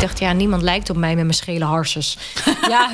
ik dacht, ja, niemand lijkt op mij met mijn schele harsjes. ja,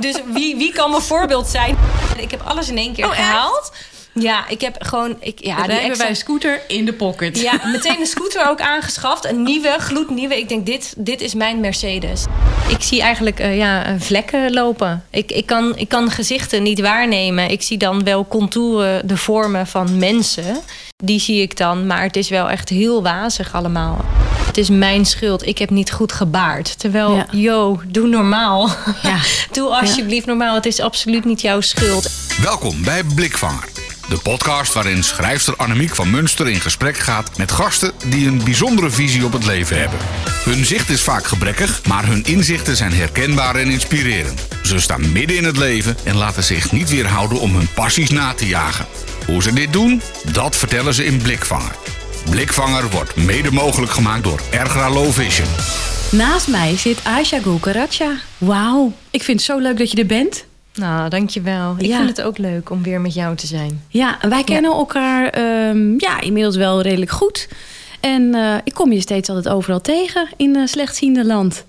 dus wie, wie kan mijn voorbeeld zijn? Ik heb alles in één keer Oh, echt? gehaald. Ja, ik heb gewoon... Ik, ja, die hebben extra- bij een scooter in de pocket. ja, meteen een scooter ook aangeschaft. Een nieuwe, gloednieuwe. Ik denk, dit, dit is mijn Mercedes. Ik zie eigenlijk eh, ja, eh, vlekken lopen. Ik, ik, kan, ik kan gezichten niet waarnemen. Ik zie dan wel contouren, de vormen van mensen. Die zie ik dan, maar het is wel echt heel wazig allemaal. Het is mijn schuld. Ik heb niet goed gebaard. Terwijl, Ja. yo, doe normaal. Ja. doe alsjeblieft normaal. Het is absoluut niet jouw schuld. Welkom bij Blikvanger. De podcast waarin schrijfster Annemiek van Munster in gesprek gaat met gasten die een bijzondere visie op het leven hebben. Hun zicht is vaak gebrekkig, maar hun inzichten zijn herkenbaar en inspirerend. Ze staan midden in het leven en laten zich niet weerhouden om hun passies na te jagen. Hoe ze dit doen, dat vertellen ze in Blikvanger. Blikvanger wordt mede mogelijk gemaakt door Ergra Low Vision. Naast mij zit Aisha Gulkaracha. Wauw, ik vind het zo leuk dat je er bent. Nou, dankjewel. Ik Ja. vind het ook leuk om weer met jou te zijn. Ja, en wij kennen elkaar ehm, ja, inmiddels wel redelijk goed. En eh, ik kom je steeds altijd overal tegen in uh, slechtziende land.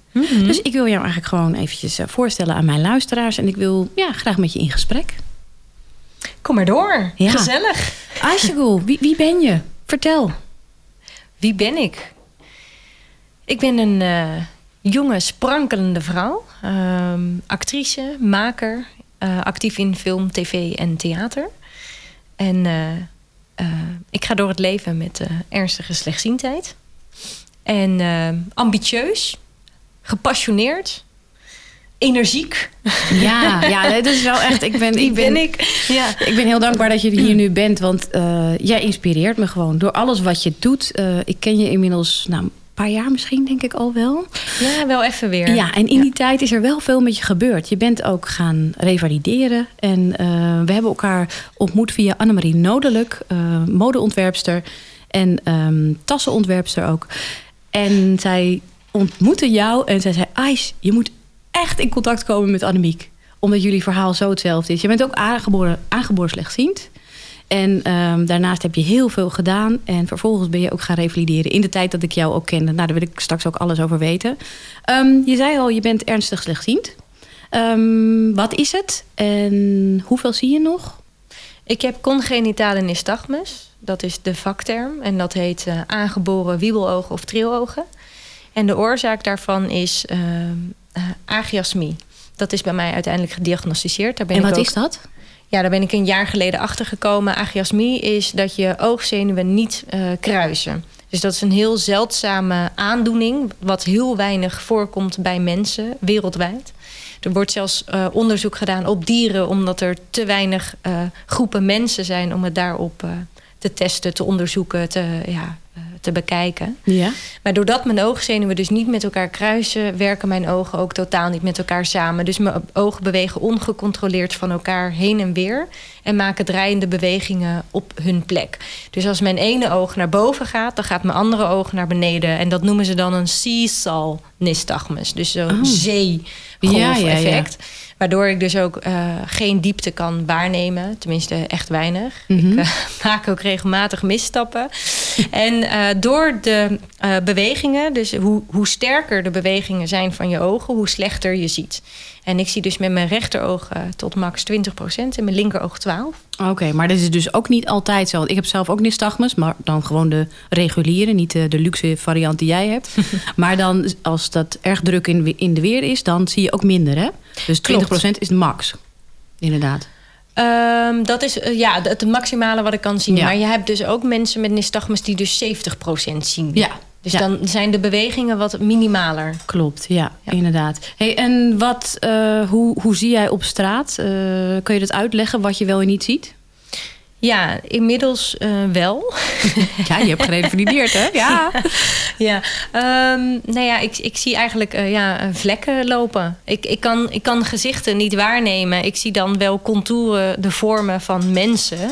Dus ik wil jou eigenlijk gewoon eventjes eh, voorstellen aan mijn luisteraars. En ik wil ja, graag met je in gesprek. Kom maar door. Ja. Gezellig. Aisha Gul, wie, wie ben je? Vertel. Wie ben ik? Ik ben een eh, jonge, sprankelende vrouw. Ehm, actrice, maker. eh, actief in film, tv en theater. En eh, ik ga door het leven met ernstige slechtziendheid. En ambitieus. Gepassioneerd. Energiek. Ja, ja, dat is wel echt. Ik ben, Die ik ben, ben ik. Ja. Ik ben heel dankbaar dat je hier nu bent, want eh, jij inspireert me gewoon door alles wat je doet. Eh, ik ken je inmiddels nou, een paar jaar misschien, denk ik al wel. ja, wel even weer. Ja, en in die tijd is er wel veel met je gebeurd. Je bent ook gaan revalideren en eh, we hebben elkaar ontmoet via Annemarie Nodelijk, eh, modeontwerpster en ehm, tassenontwerpster ook. En zij ontmoette jou en zij zei: Ais, je moet echt in contact komen met Annemiek. Omdat jullie verhaal zo hetzelfde is. Je bent ook aangeboren, aangeboren slechtziend. En ehm, daarnaast heb je heel veel gedaan. En vervolgens ben je ook gaan revalideren in de tijd dat ik jou ook kende. Nou, daar wil ik straks ook alles over weten. Ehm, je zei al, je bent ernstig slechtziend. Ehm, wat is het en hoeveel zie je nog? Ik heb congenitale nystagmus. Dat is de vakterm. En dat heet eh, aangeboren wiebelogen of trilogen. En de oorzaak daarvan is agiasmie. Dat is bij mij uiteindelijk gediagnosticeerd. Daar ben en ik wat ook, is dat? Ja, daar ben ik een jaar geleden achter gekomen. Agiasmie is dat je oogzenuwen niet eh, kruisen. Dus dat is een heel zeldzame aandoening, wat heel weinig voorkomt bij mensen wereldwijd. Er wordt zelfs eh, onderzoek gedaan op dieren, omdat er te weinig eh, groepen mensen zijn om het daarop eh, te testen, te onderzoeken, te, ja, eh, te bekijken. Ja. Maar doordat mijn oogzenuwen dus niet met elkaar kruisen, werken mijn ogen ook totaal niet met elkaar samen. Dus mijn ogen bewegen ongecontroleerd van elkaar heen en weer en maken draaiende bewegingen op hun plek. Dus als mijn ene oog naar boven gaat, dan gaat mijn andere oog naar beneden. En dat noemen ze dan een seesaw nystagmus. Dus zo'n Oh. zeegolf-effect. Waardoor ik dus ook eh, geen diepte kan waarnemen. Tenminste, echt weinig. Mhm. Ik eh, maak ook regelmatig misstappen. en eh, door de bewegingen, dus hoe, hoe sterker de bewegingen zijn van je ogen, hoe slechter je ziet. En ik zie dus met mijn rechteroog tot max 20% en mijn linkeroog 12%. Oké, maar dat is dus ook niet altijd zo. Ik heb zelf ook nystagmus, maar dan gewoon de reguliere, niet de, de luxe variant die jij hebt. maar dan, als dat erg druk in, in de weer is, dan zie je ook minder, hè? Dus 20% Klopt. is de max. Inderdaad. Ehm, dat is eh, ja, het maximale wat ik kan zien. Ja. Maar je hebt dus ook mensen met nystagmus die dus 70% zien. Ja. Dus Ja. dan zijn de bewegingen wat minimaler. Klopt, ja, Ja. inderdaad. Hey, en wat, eh, hoe, hoe zie jij op straat? Eh, kun je dat uitleggen wat je wel en niet ziet? Ja, inmiddels eh, wel. Ja, je hebt gerevalideerd, hè? Ja. ja, ehm, nou ja, ik, ik zie eigenlijk eh, ja, eh, vlekken lopen. Ik, ik, kan, ik kan gezichten niet waarnemen. Ik zie dan wel contouren, de vormen van mensen.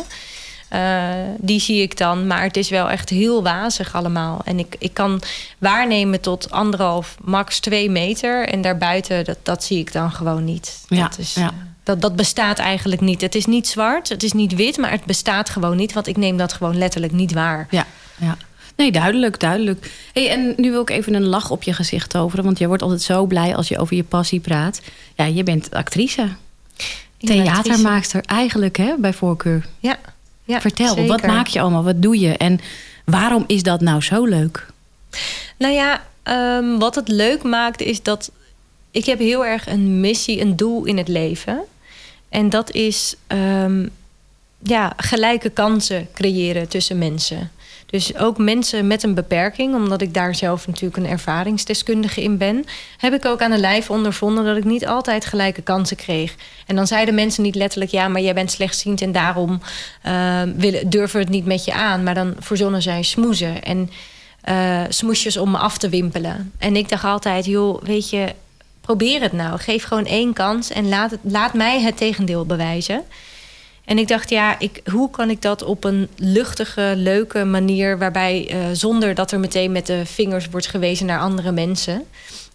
Die zie ik dan, maar het is wel echt heel wazig allemaal. En ik, ik kan waarnemen tot anderhalf, max twee meter. En daarbuiten, dat, dat zie ik dan gewoon niet. Ja, dat, is, ja. Dat, dat bestaat eigenlijk niet. Het is niet zwart, het is niet wit, maar het bestaat gewoon niet. Want ik neem dat gewoon letterlijk niet waar. Ja, ja. Nee, duidelijk, duidelijk. Hey, en nu wil ik even een lach op je gezicht toveren. Want je wordt altijd zo blij als je over je passie praat. Ja, je bent actrice. Theatermaakster eigenlijk, hè, bij voorkeur. Ja. ja Vertel, zeker. wat maak je allemaal? Wat doe je? En waarom is dat nou zo leuk? Nou ja, um, wat het leuk maakt is dat ik heb heel erg een missie, een doel in het leven. En dat is um, ja, gelijke kansen creëren tussen mensen. Dus ook mensen met een beperking, omdat ik daar zelf natuurlijk een ervaringsdeskundige in ben, heb ik ook aan de lijf ondervonden dat ik niet altijd gelijke kansen kreeg. En dan zeiden mensen niet letterlijk: ja, maar jij bent slechtziend en daarom uh, willen, durven we het niet met je aan. Maar dan verzonnen zij smoezen en uh, smoesjes om me af te wimpelen. En ik dacht altijd: joh, weet je, probeer het nou. Geef gewoon één kans en laat, het, laat mij het tegendeel bewijzen. En ik dacht, ja, ik, hoe kan ik dat op een luchtige, leuke manier, waarbij uh, zonder dat er meteen met de vingers wordt gewezen naar andere mensen.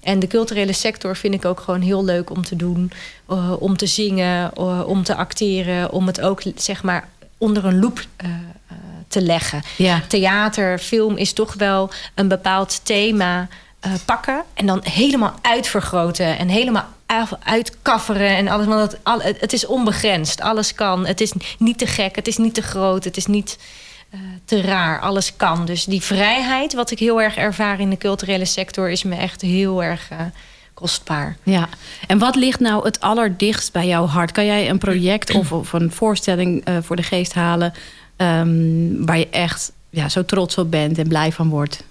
En de culturele sector vind ik ook gewoon heel leuk om te doen, uh, om te zingen, uh, om te acteren, om het ook zeg maar onder een loep te leggen. Ja. Theater, film is toch wel een bepaald thema. Uh, pakken en dan helemaal uitvergroten en helemaal uitkafferen en alles. Want het, het is onbegrensd. Alles kan. Het is niet te gek. Het is niet te groot. Het is niet uh, te raar. Alles kan. Dus die vrijheid, wat ik heel erg ervaar in de culturele sector, is me echt heel erg. Uh, kostbaar. Ja, en wat ligt nou het allerdichtst bij jouw hart? Kan jij een project of, of een voorstelling voor de geest halen um, waar je echt ja, zo trots op bent en blij van wordt?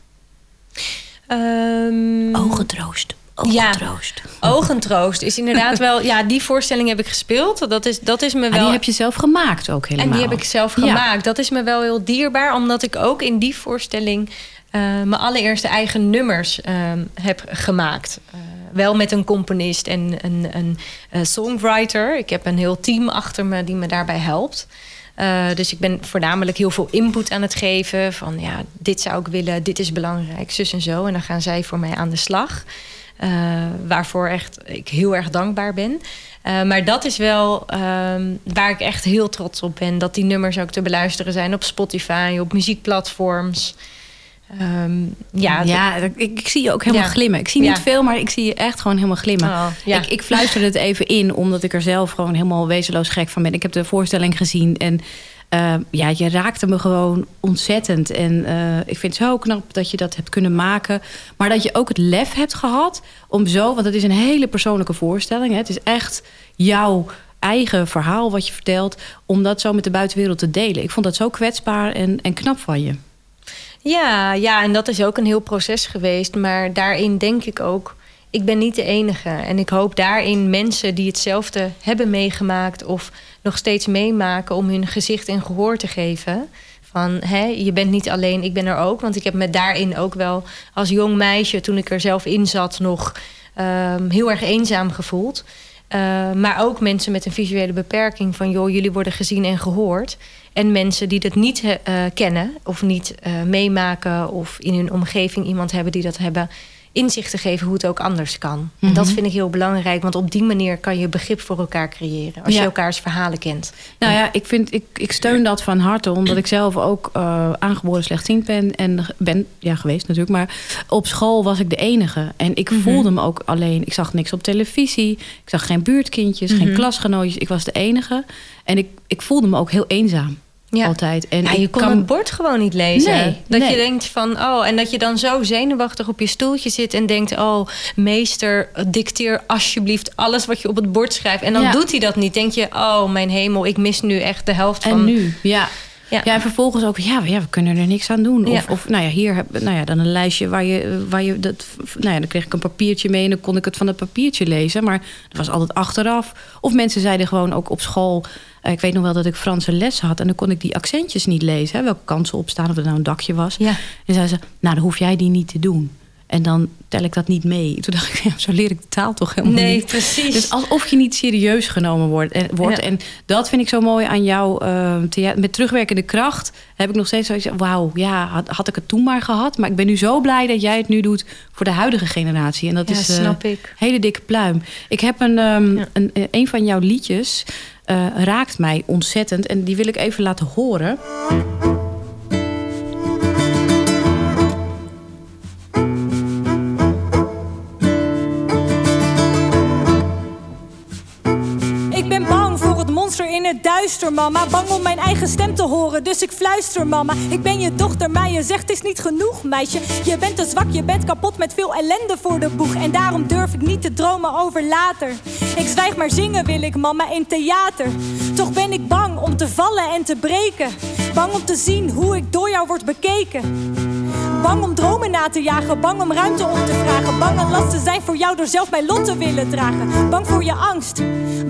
Um, Ogentroost. Ogentroost. Ja, Ogentroost is inderdaad wel... Ja, die voorstelling heb ik gespeeld. Dat is, dat is me wel... En die heb je zelf gemaakt ook helemaal. En die heb ik zelf gemaakt. Ja. Dat is me wel heel dierbaar. Omdat ik ook in die voorstelling... Uh, mijn allereerste eigen nummers uh, heb gemaakt. Uh, wel met een componist en een, een, een songwriter. Ik heb een heel team achter me die me daarbij helpt. Uh, dus ik ben voornamelijk heel veel input aan het geven. Van ja, dit zou ik willen, dit is belangrijk, zus en zo. En dan gaan zij voor mij aan de slag. Uh, waarvoor echt ik heel erg dankbaar ben. Uh, maar dat is wel um, waar ik echt heel trots op ben. Dat die nummers ook te beluisteren zijn op Spotify, op muziekplatforms. Um, ja, ja ik, ik, zie je ook helemaal ja. glimmen. Ik zie niet ja. veel, maar ik zie je echt gewoon helemaal glimmen. Oh, ja. ik, ik fluister het even in, omdat ik er zelf gewoon helemaal wezenloos gek van ben. Ik heb de voorstelling gezien en uh, ja, je raakte me gewoon ontzettend. En uh, ik vind het zo knap dat je dat hebt kunnen maken. Maar dat je ook het lef hebt gehad om zo... want het is een hele persoonlijke voorstelling. Hè? Het is echt jouw eigen verhaal wat je vertelt... om dat zo met de buitenwereld te delen. Ik vond dat zo kwetsbaar en, en knap van je. Ja, ja, en dat is ook een heel proces geweest. Maar daarin denk ik ook, ik ben niet de enige. En ik hoop daarin mensen die hetzelfde hebben meegemaakt of nog steeds meemaken om hun gezicht en gehoor te geven. Van hè, je bent niet alleen, ik ben er ook. Want ik heb me daarin ook wel als jong meisje, toen ik er zelf in zat, nog um, heel erg eenzaam gevoeld. Uh, maar ook mensen met een visuele beperking van joh, jullie worden gezien en gehoord. En mensen die dat niet uh, kennen of niet uh, meemaken of in hun omgeving iemand hebben die dat hebben, inzicht te geven hoe het ook anders kan. Mm -hmm. En dat vind ik heel belangrijk, want op die manier kan je begrip voor elkaar creëren. Als ja. je elkaars verhalen kent. Nou ja, ik, vind, ik, ik steun dat van harte, omdat ik zelf ook uh, aangeboren slechtziend ben. En ben ja, geweest natuurlijk, maar op school was ik de enige. En ik mm -hmm. voelde me ook alleen. Ik zag niks op televisie, ik zag geen buurtkindjes, mm -hmm. geen klasgenootjes. Ik was de enige. En ik, ik voelde me ook heel eenzaam. Ja. Altijd. En ja, je kon kan... het bord gewoon niet lezen. Nee, dat nee. je denkt van, oh, en dat je dan zo zenuwachtig op je stoeltje zit en denkt, oh, meester, dicteer alsjeblieft alles wat je op het bord schrijft. En dan ja. doet hij dat niet. Denk je, oh, mijn hemel, ik mis nu echt de helft en van. En nu, ja. Ja. ja, en vervolgens ook, ja, ja, we kunnen er niks aan doen. Of, ja. of nou ja, hier heb nou ja, dan een lijstje waar je, waar je dat. Nou ja, dan kreeg ik een papiertje mee en dan kon ik het van het papiertje lezen. Maar het was altijd achteraf. Of mensen zeiden gewoon ook op school. Ik weet nog wel dat ik Franse lessen had en dan kon ik die accentjes niet lezen. Hè, welke kansen opstaan, of het nou een dakje was. Ja. En zeiden ze, nou, dan hoef jij die niet te doen. En dan tel ik dat niet mee. Toen dacht ik, ja, zo leer ik de taal toch helemaal nee, niet. precies. Dus alsof je niet serieus genomen wordt. En, wordt. Ja. en dat vind ik zo mooi aan jou. Uh, met terugwerkende kracht heb ik nog steeds zoiets wauw, ja, had, had, ik het toen maar gehad. Maar ik ben nu zo blij dat jij het nu doet voor de huidige generatie. En dat ja, is uh, snap ik. hele dikke pluim. Ik heb een, um, ja. een, een van jouw liedjes... Uh, raakt mij ontzettend. En die wil ik even laten horen. Het duister, mama. Bang om mijn eigen stem te horen, dus ik fluister, mama. Ik ben je dochter, maar je zegt het is niet genoeg, meisje. Je bent te zwak, je bent kapot met veel ellende voor de boeg. En daarom durf ik niet te dromen over later. Ik zwijg maar zingen wil ik, mama, in theater. Toch ben ik bang om te vallen en te breken. Bang om te zien hoe ik door jou word bekeken. Bang om dromen na te jagen, bang om ruimte om te vragen. Bang een last te zijn voor jou door zelf mijn lot te willen dragen. Bang voor je angst,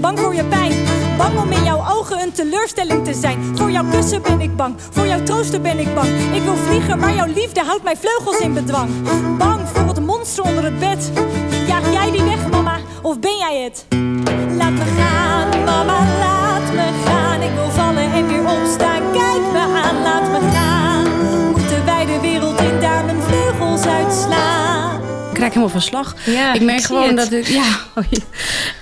bang voor je pijn. Bang om in jouw ogen een teleurstelling te zijn. Voor jouw kussen ben ik bang, voor jouw troosten ben ik bang. Ik wil vliegen, maar jouw liefde houdt mijn vleugels in bedwang. Bang voor het monster onder het bed. Jaag jij die weg, mama, of ben jij het? Laat me gaan, mama, laat me gaan. Ik wil vallen en weer opstaan. Kijk me aan, laat me gaan. Moeten wij de wereld in daar mijn vleugels uitslaan? Ik helemaal van slag. Ja, ik merk ik gewoon dat ik. Ja, oh,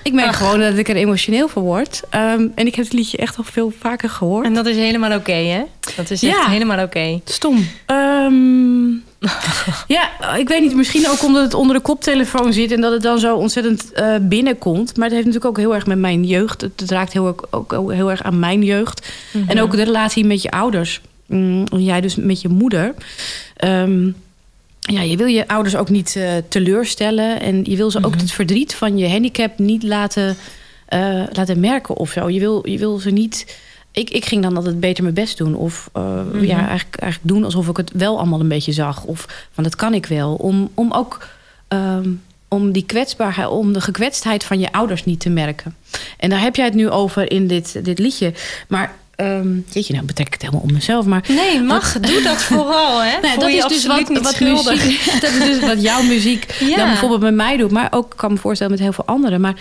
ik merk Ach. gewoon dat ik er emotioneel van word. Ehm, en ik heb het liedje echt al veel vaker gehoord. En dat is helemaal oké, hè? Dat is echt Ja. helemaal oké. Stom. Ehm, ja, ik weet niet. Misschien ook omdat het onder de koptelefoon zit en dat het dan zo ontzettend eh, binnenkomt. Maar het heeft natuurlijk ook heel erg met mijn jeugd. Het, het raakt heel, erg- ook heel erg aan mijn jeugd. En ook de relatie met je ouders. Mm, jij dus met je moeder. Ehm, ja, je wil je ouders ook niet eh, teleurstellen. En je wil ze ook het verdriet van je handicap niet laten, eh, laten merken of zo. Je wil, je wil ze niet. Ik, ik ging dan altijd beter mijn best doen. Of eh, ja, eigenlijk, eigenlijk doen alsof ik het wel allemaal een beetje zag. Of van dat kan ik wel. Om, om ook ehm, om die kwetsbaarheid, om de gekwetstheid van je ouders niet te merken. En daar heb jij het nu over in dit, dit liedje. Maar ehm jeetje, nou betrek ik het helemaal om mezelf. Maar Nee, mag. Doe dat vooral, hè? Nee, Voel dat is dus wat, wat muziek. Dat is dus wat jouw muziek Ja. dan bijvoorbeeld met mij doet. Maar ook kan me voorstellen met heel veel anderen. Maar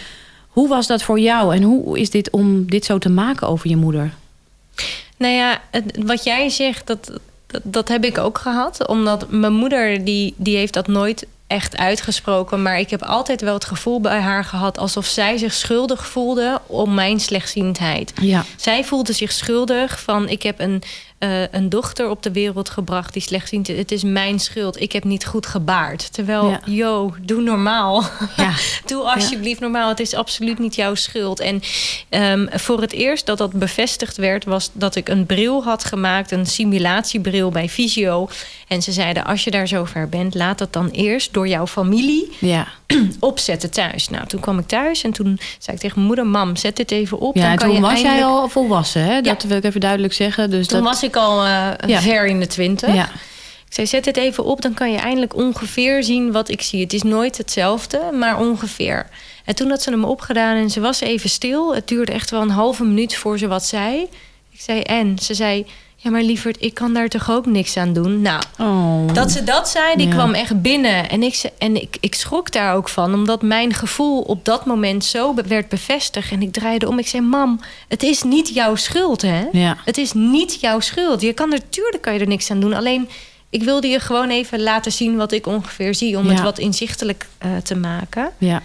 hoe was dat voor jou? En hoe is dit om dit zo te maken over je moeder? Nou ja, het- wat jij zegt, dat, dat, dat heb ik ook gehad. Omdat mijn moeder, die, die heeft dat nooit echt uitgesproken. Maar ik heb altijd wel het gevoel bij haar gehad... alsof zij zich schuldig voelde om mijn slechtziendheid. Ja. Zij voelde zich schuldig van... ik heb een, eh, een dochter op de wereld gebracht die slechtziend is. Het is mijn schuld. Ik heb niet goed gebaard. Terwijl, Ja. yo, doe normaal. Ja. Doe alsjeblieft normaal. Het is absoluut niet jouw schuld. En ehm, voor het eerst dat dat bevestigd werd... was dat ik een bril had gemaakt. Een simulatiebril bij Visio. En ze zeiden, als je daar zover bent... laat dat dan eerst door jouw familie Ja. opzetten thuis. Nou, toen kwam ik thuis en toen zei ik tegen mijn moeder... mam, zet dit even op. Ja, dan kan toen je was jij al volwassen, hè? Dat wil ik even duidelijk zeggen. Dus Toen dat, was ik al eh, Ja. ver in de twintig. Ja. Ik zei, zet dit even op, dan kan je eindelijk ongeveer zien wat ik zie. Het is nooit hetzelfde, maar ongeveer. En toen had ze hem opgedaan en ze was even stil. Het duurde echt wel een halve minuut voor ze wat zei. Ik zei, en? Ze zei, ja maar lieverd, ik kan daar toch ook niks aan doen? Nou, Oh. dat ze dat zei, die Ja. kwam echt binnen. En, ik, en ik, ik schrok daar ook van, omdat mijn gevoel op dat moment zo werd bevestigd. En ik draaide om. Ik zei: Mam, het is niet jouw schuld, hè? Ja. Het is niet jouw schuld. Je kan er, tuurlijk kan je er niks aan doen. Alleen, ik wilde je gewoon even laten zien wat ik ongeveer zie, om Ja. het wat inzichtelijk eh, te maken. Ja.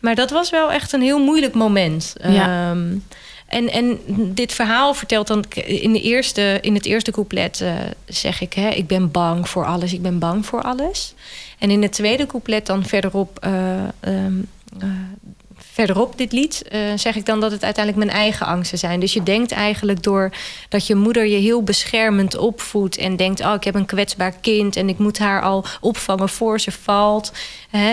Maar dat was wel echt een heel moeilijk moment. Ja. Ehm, en, en dit verhaal vertelt dan in, de eerste, in het eerste couplet eh, zeg ik: hè, Ik ben bang voor alles, ik ben bang voor alles. En in het tweede couplet, dan verderop, eh, ehm, eh, verderop dit lied, eh, zeg ik dan dat het uiteindelijk mijn eigen angsten zijn. Dus je denkt eigenlijk door dat je moeder je heel beschermend opvoedt en denkt: Oh, ik heb een kwetsbaar kind en ik moet haar al opvangen voor ze valt.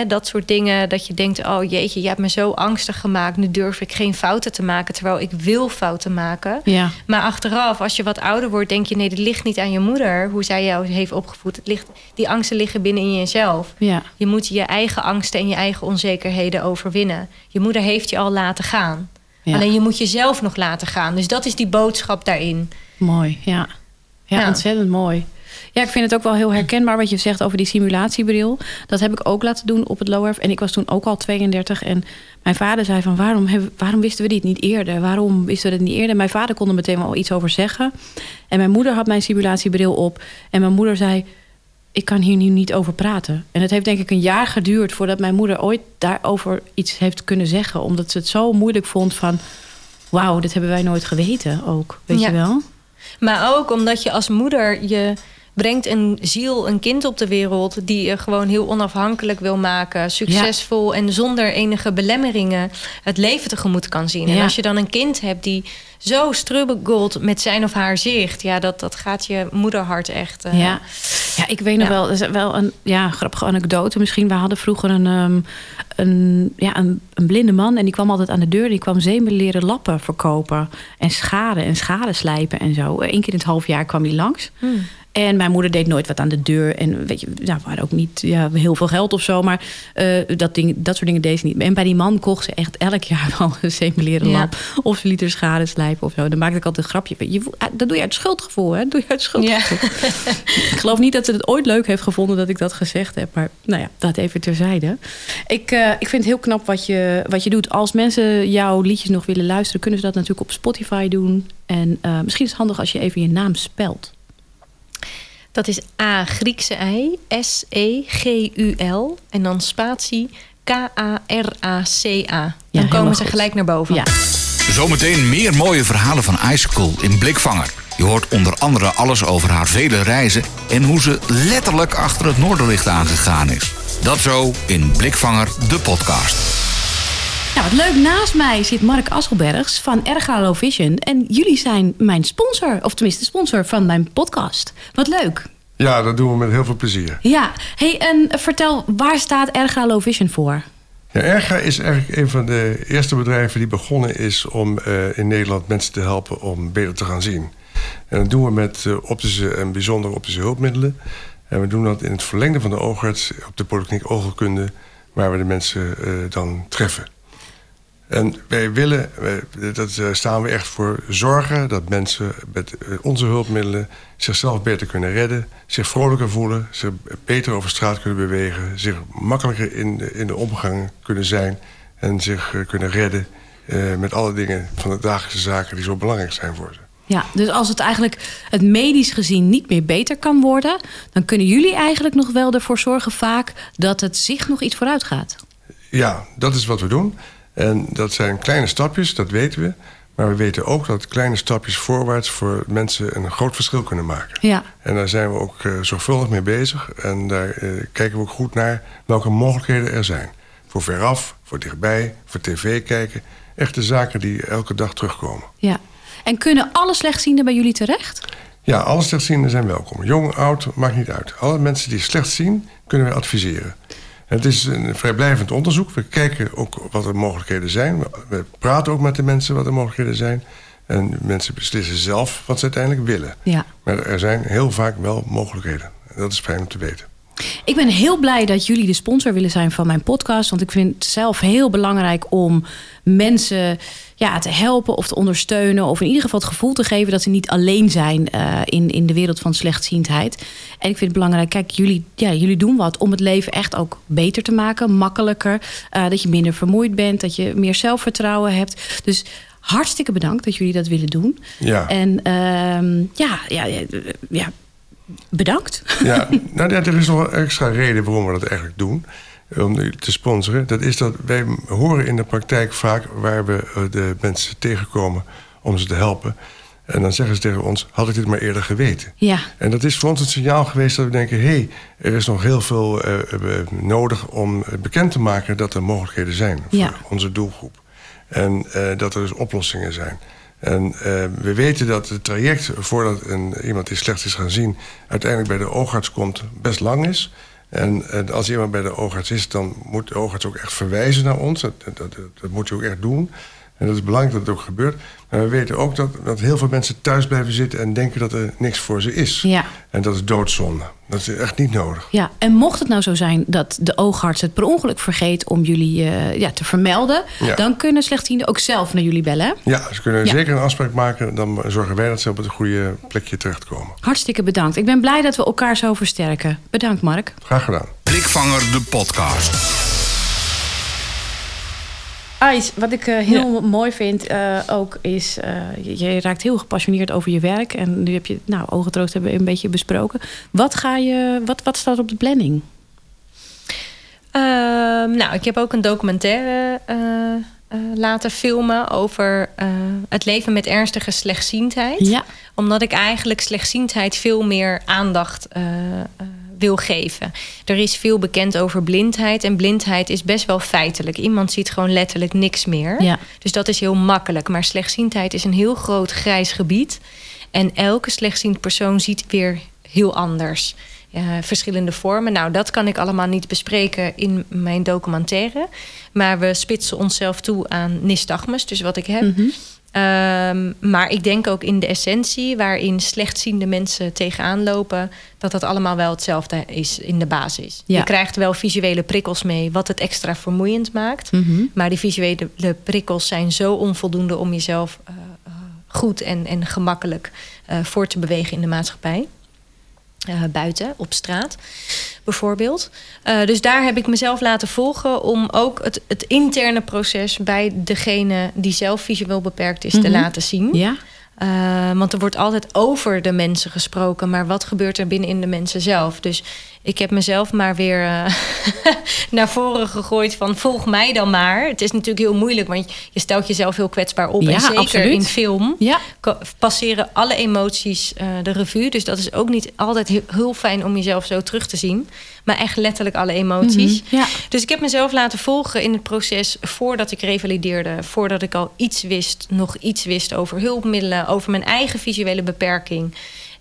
Dat soort dingen. Dat je denkt: Oh jeetje, je hebt me zo angstig gemaakt. Nu durf ik geen fouten te maken, terwijl ik wil fouten maken. Ja. Maar achteraf, als je wat ouder wordt, denk je: nee, dit ligt niet aan je moeder, hoe zij jou heeft opgevoed. Het ligt, die angsten liggen binnen in jezelf. Ja. Je moet je eigen angsten en je eigen onzekerheden overwinnen. Je moeder heeft je al laten gaan. Ja. Alleen je moet jezelf nog laten gaan. Dus dat is die boodschap daarin. Mooi, ja. ja. Ja. ontzettend mooi. Ja, ik vind het ook wel heel herkenbaar wat je zegt over die simulatiebril. Dat heb ik ook laten doen op het LOERF. En ik was toen ook al 32. En mijn vader zei van, waarom, hebben, waarom wisten we dit niet eerder? Waarom wisten we dit niet eerder? Mijn vader kon er meteen wel iets over zeggen. En mijn moeder had mijn simulatiebril op. En mijn moeder zei, ik kan hier nu niet over praten. En het heeft denk ik een jaar geduurd voordat mijn moeder ooit daarover iets heeft kunnen zeggen. Omdat ze het zo moeilijk vond van, wauw, dit hebben wij nooit geweten ook. Weet Ja. je wel? Maar ook omdat je als moeder je brengt een ziel, een kind op de wereld... die je gewoon heel onafhankelijk wil maken. Succesvol en zonder enige belemmeringen het leven tegemoet kan zien. En als je dan een kind hebt die zo strubbelt met zijn of haar zicht... ja, dat, dat gaat je moederhart echt... Uh, ja. Ja, ik weet nog wel, dat is wel een ja, grappige anekdote misschien. We hadden vroeger een, um, een, ja, een, een, blinde man... en die kwam altijd aan de deur. Die kwam zeemeleren lappen verkopen. En schade en schade slijpen en zo. Eén keer in het half jaar kwam hij langs. Hmm. En mijn moeder deed nooit wat aan de deur. En weet je, nou, we hadden ook niet ja, heel veel geld of zo. Maar uh, dat, ding, dat soort dingen deed ze niet. En bij die man kocht ze echt elk jaar wel een semeleren ja. lamp. Of ze liet er schade slijpen of zo. Dan maakte ik altijd een grapje. Je, dat doe je uit schuldgevoel, hè? Dat doe je uit schuldgevoel. Ja. ik geloof niet dat ze het ooit leuk heeft gevonden dat ik dat gezegd heb. Maar nou ja, dat even terzijde. Ik, uh, ik vind het heel knap wat je, wat je doet. Als mensen jouw liedjes nog willen luisteren... kunnen ze dat natuurlijk op Spotify doen. En uh, misschien is het handig als je even je naam spelt. Dat is A, Griekse I, S-E-G-U-L. En dan spatie K-A-R-A-C-A. Dan komen ze gelijk naar boven. Ja. Zometeen meer mooie verhalen van Icicle in Blikvanger. Je hoort onder andere alles over haar vele reizen... en hoe ze letterlijk achter het Noorderlicht aangegaan is. Dat zo in Blikvanger, de podcast. Nou, wat leuk. Naast mij zit Mark Asselbergs van Erga Low Vision. En jullie zijn mijn sponsor, of tenminste sponsor van mijn podcast. Wat leuk. Ja, dat doen we met heel veel plezier. Ja. Hey, en vertel, waar staat Erga Low Vision voor? Ja, Erga is eigenlijk een van de eerste bedrijven die begonnen is om uh, in Nederland mensen te helpen om beter te gaan zien. En dat doen we met uh, optische en bijzondere optische hulpmiddelen. En we doen dat in het verlengde van de oogarts op de Polykliniek Oogheelkunde, waar we de mensen uh, dan treffen. En wij willen, dat eh, staan we echt voor, zorgen dat mensen met eh, onze hulpmiddelen zichzelf beter kunnen redden, zich vrolijker voelen, zich beter over straat kunnen bewegen, zich makkelijker in de, in de omgang kunnen zijn en zich eh, kunnen redden met alle dingen van de dagelijkse zaken die zo belangrijk zijn voor ze. Ja, dus als het eigenlijk het medisch gezien niet meer beter kan worden, dan kunnen jullie eigenlijk nog wel ervoor zorgen vaak dat het zich nog iets vooruit gaat. Ja, dat is wat we doen. En dat zijn kleine stapjes, dat weten we. Maar we weten ook dat kleine stapjes voorwaarts voor mensen een groot verschil kunnen maken. Ja. En daar zijn we ook uh, zorgvuldig mee bezig. En daar uh, kijken we ook goed naar welke mogelijkheden er zijn. Voor veraf, voor dichtbij, voor tv kijken. Echte zaken die elke dag terugkomen. Ja. En kunnen alle slechtzienden bij jullie terecht? Ja, alle slechtzienden zijn welkom. Jong, oud, maakt niet uit. Alle mensen die slecht zien, kunnen we adviseren. Het is een vrijblijvend onderzoek. We kijken ook wat de mogelijkheden zijn. We praten ook met de mensen wat de mogelijkheden zijn. En mensen beslissen zelf wat ze uiteindelijk willen. Ja. Maar er zijn heel vaak wel mogelijkheden. Dat is fijn om te weten. Ik ben heel blij dat jullie de sponsor willen zijn van mijn podcast. Want ik vind het zelf heel belangrijk om mensen ja, te helpen of te ondersteunen. Of in ieder geval het gevoel te geven dat ze niet alleen zijn uh, in, in de wereld van slechtziendheid. En ik vind het belangrijk, kijk, jullie, ja, jullie doen wat om het leven echt ook beter te maken, makkelijker. Uh, dat je minder vermoeid bent, dat je meer zelfvertrouwen hebt. Dus hartstikke bedankt dat jullie dat willen doen. Ja. En uh, ja, ja, ja, bedankt. Ja, nou ja, er is nog een extra reden waarom we dat eigenlijk doen om te sponsoren. Dat is dat wij horen in de praktijk vaak waar we eh, de mensen tegenkomen om ze te helpen. En dan zeggen ze tegen ons, had ik dit maar eerder geweten. Ja. En dat is voor ons het signaal geweest dat we denken... hé, hey, er is nog heel veel uh, nodig om bekend te maken... dat er mogelijkheden zijn voor ja. onze doelgroep. En uh, dat er dus oplossingen zijn. En uh, we weten dat het traject voordat een, iemand die slecht is gaan zien... uiteindelijk bij de oogarts komt, best lang is... En, en, als iemand bij de oogarts is, dan moet de oogarts ook echt verwijzen naar ons. Dat, dat, dat moet je ook echt doen. En dat is belangrijk dat het ook gebeurt. Maar we weten ook dat, dat heel veel mensen thuis blijven zitten en denken dat er niks voor ze is. Ja. En dat is doodzonde. Dat is echt niet nodig. Ja, en mocht het nou zo zijn dat de oogarts het per ongeluk vergeet om jullie uh, ja, te vermelden, ja. dan kunnen slechtzienden ook zelf naar jullie bellen. Ja, ze kunnen ja. zeker een afspraak maken. Dan zorgen wij dat ze op het goede plekje terechtkomen. Hartstikke bedankt. Ik ben blij dat we elkaar zo versterken. Bedankt, Mark. Graag gedaan. Blikvanger de podcast. Ais, wat ik uh, heel ja. mooi vind uh, ook is... Uh, je, je, raakt heel gepassioneerd over je werk. En nu heb je, nou, ogentroost hebben we een beetje besproken. Wat, ga je, wat, wat staat op de planning? Uh, nou, ik heb ook een documentaire eh, laten filmen over eh, het leven met ernstige slechtziendheid. Ja. Omdat ik eigenlijk slechtziendheid veel meer aandacht eh, eh, wil geven. Er is veel bekend over blindheid. En blindheid is best wel feitelijk. Iemand ziet gewoon letterlijk niks meer. Ja. Dus dat is heel makkelijk. Maar slechtziendheid is een heel groot grijs gebied. En elke slechtziend persoon ziet weer heel anders. Eh, verschillende vormen. Nou, dat kan ik allemaal niet bespreken in mijn documentaire. Maar we spitsen onszelf toe aan nystagmus, dus wat ik heb. Mhm. Ehm, maar ik denk ook in de essentie, waarin slechtziende mensen tegenaan lopen, dat dat allemaal wel hetzelfde is in de basis. Ja. Je krijgt wel visuele prikkels mee, wat het extra vermoeiend maakt. Mhm. Maar die visuele prikkels zijn zo onvoldoende om jezelf eh, eh, goed en, en gemakkelijk voor te bewegen in de maatschappij. Eh, buiten, op straat bijvoorbeeld. Eh, dus daar heb ik mezelf laten volgen om ook het, het interne proces bij degene die zelf visueel beperkt is te Mhm. laten zien. Ja. Eh, want er wordt altijd over de mensen gesproken, maar wat gebeurt er binnen in de mensen zelf? Dus ik heb mezelf maar weer eh, naar voren gegooid van volg mij dan maar. Het is natuurlijk heel moeilijk, want je stelt jezelf heel kwetsbaar op. Ja, en zeker absoluut. in film Ja. passeren alle emoties eh, de revue. Dus dat is ook niet altijd heel, heel fijn om jezelf zo terug te zien. Maar echt letterlijk alle emoties. Mhm. Ja. Dus ik heb mezelf laten volgen in het proces voordat ik revalideerde. Voordat ik al iets wist, nog iets wist over hulpmiddelen, over mijn eigen visuele beperking.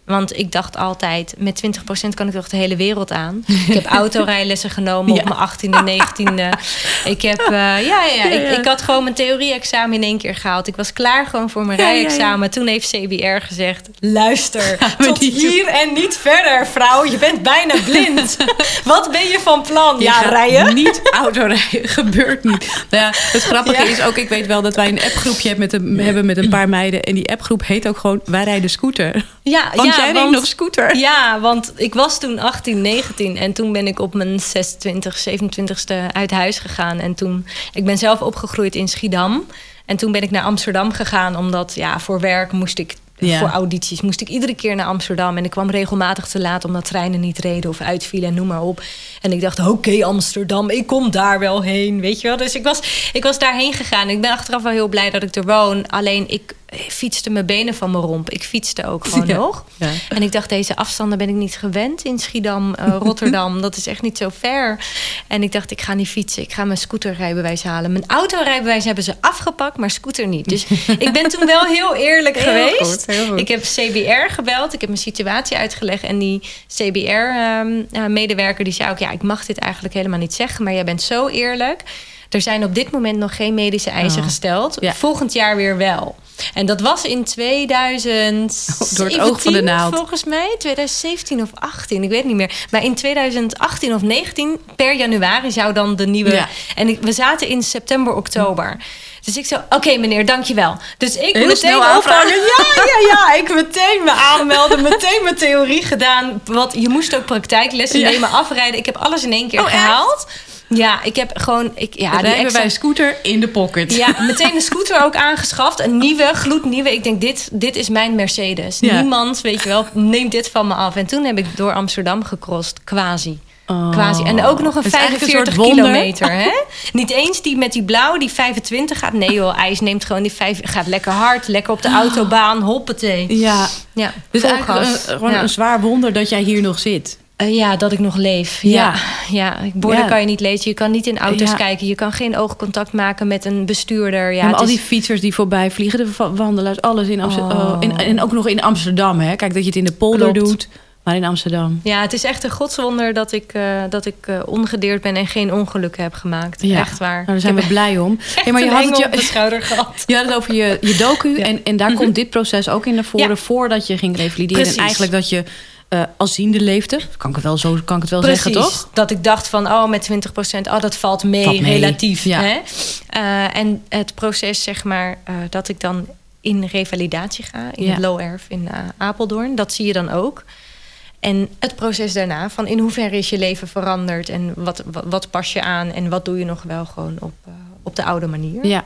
Want ik dacht altijd, met 20% kan ik toch de hele wereld aan. Ik heb autorijlessen genomen Ja. op mijn 18e, 19e. Ik heb, eh, ja, ja, ja, Ik, ik had gewoon mijn theorie-examen in één keer gehaald. Ik was klaar gewoon voor mijn rijexamen. Toen heeft CBR gezegd, luister, tot hier en niet verder, vrouw. Je bent bijna blind. Wat ben je van plan? Je Ja, rijden? Niet autorijden, gebeurt niet. Nou ja, het grappige is ook, ik weet wel dat wij een appgroepje hebben met, een, hebben met een paar meiden. En die appgroep heet ook gewoon Wij rijden scooter. Ja, Want ja, jij reed want- nog scooter. Ja, want ik was toen 18, 19 en toen ben ik op mijn 26, 27ste uit huis gegaan. En toen, ik ben zelf opgegroeid in Schiedam. En toen ben ik naar Amsterdam gegaan, omdat ja, voor werk moest ik, Ja. voor audities, moest ik iedere keer naar Amsterdam. En ik kwam regelmatig te laat omdat treinen niet reden of uitvielen en noem maar op. En ik dacht, oké Amsterdam, ik kom daar wel heen, weet je wel. Dus ik was, ik was daarheen gegaan. Ik ben achteraf wel heel blij dat ik er woon. Alleen ik fietste mijn benen van mijn romp. Ik fietste ook gewoon Ja. nog. Ja. En ik dacht, deze afstanden ben ik niet gewend in Schiedam, eh, Rotterdam. dat is echt niet zo ver. En ik dacht, ik ga niet fietsen. Ik ga mijn scooterrijbewijs halen. Mijn autorijbewijs hebben ze afgepakt, maar scooter niet. Dus ik ben toen wel heel eerlijk Heel geweest. goed, heel goed. Ik heb CBR gebeld. Ik heb mijn situatie uitgelegd. En die CBR-medewerker die zei ook... ja, ik mag dit eigenlijk helemaal niet zeggen... maar jij bent zo eerlijk... Er zijn op dit moment nog geen medische eisen Oh. gesteld. Ja. Volgend jaar weer wel. En dat was in 2000. Door het oog van de naald. Volgens mij 2017 of 18, ik weet niet meer. Maar in 2018 of 19 per januari zou dan de nieuwe. Ja. En we zaten in september, oktober. Dus ik zo, oké meneer, dankjewel. Dus ik Heel meteen aanvragen. Ja, ja, ja. Ik meteen me aanmelden, meteen mijn theorie gedaan. Want je moest ook praktijklessen Ja. nemen, afrijden. Ik heb alles in één keer Oh, echt? Ja, ik heb gewoon... Ik, ja, die rijden extra- bij scooter in de pocket. ja, meteen een scooter ook aangeschaft. Een nieuwe, gloednieuwe. Ik denk, dit, dit is mijn Mercedes. Ja. Niemand, weet je wel, neemt dit van me af. En toen heb ik door Amsterdam gecrossed, quasi. Oh. Quasi. En ook nog een Het is eigenlijk 45 een soort wonder. kilometer. Hè? Niet eens die met die blauw, die 25 gaat. Nee joh, IJs neemt gewoon die 5, gaat lekker hard. Lekker op de autobaan, hoppatee. Ja, Ja, dus eigenlijk een, gewoon ja. een zwaar wonder dat jij hier nog zit. Eh, ja, dat ik nog leef. Ja. Ja, ja. borden Ja. kan je niet lezen. Je kan niet in auto's Ja. kijken. Je kan geen oogcontact maken met een bestuurder. Ja, maar al is- die fietsers die voorbij vliegen, de wa- wandelaars, alles in Amsterdam. Oh. Oh, en, ook nog in Amsterdam, hè? Kijk dat je het in de polder Klopt. doet, maar in Amsterdam. Ja, het is echt een godswonder dat ik, eh, dat ik eh, ongedeerd ben en geen ongelukken heb gemaakt. Ja. Echt waar. Nou, daar zijn we blij om. Hey, maar je had het, op de je, schouder gehad. je had het over je, je docu. Ja. En, en daar komt dit proces ook in naar voren. Voordat je ging revalideren. En eigenlijk dat je eh als ziende leefde. Kan ik het wel, zo kan ik het wel zeggen, toch? Dat ik dacht van, oh, met 20% oh, dat valt mee, Valt mee, relatief. ja. Hè? Eh, en het proces, zeg maar, eh, dat ik dan in revalidatie ga... in Ja. het Low Erf in Apeldoorn, dat zie je dan ook. En het proces daarna, van in hoeverre is je leven veranderd... en wat, wat, wat pas je aan en wat doe je nog wel gewoon op, op de oude manier. Ja.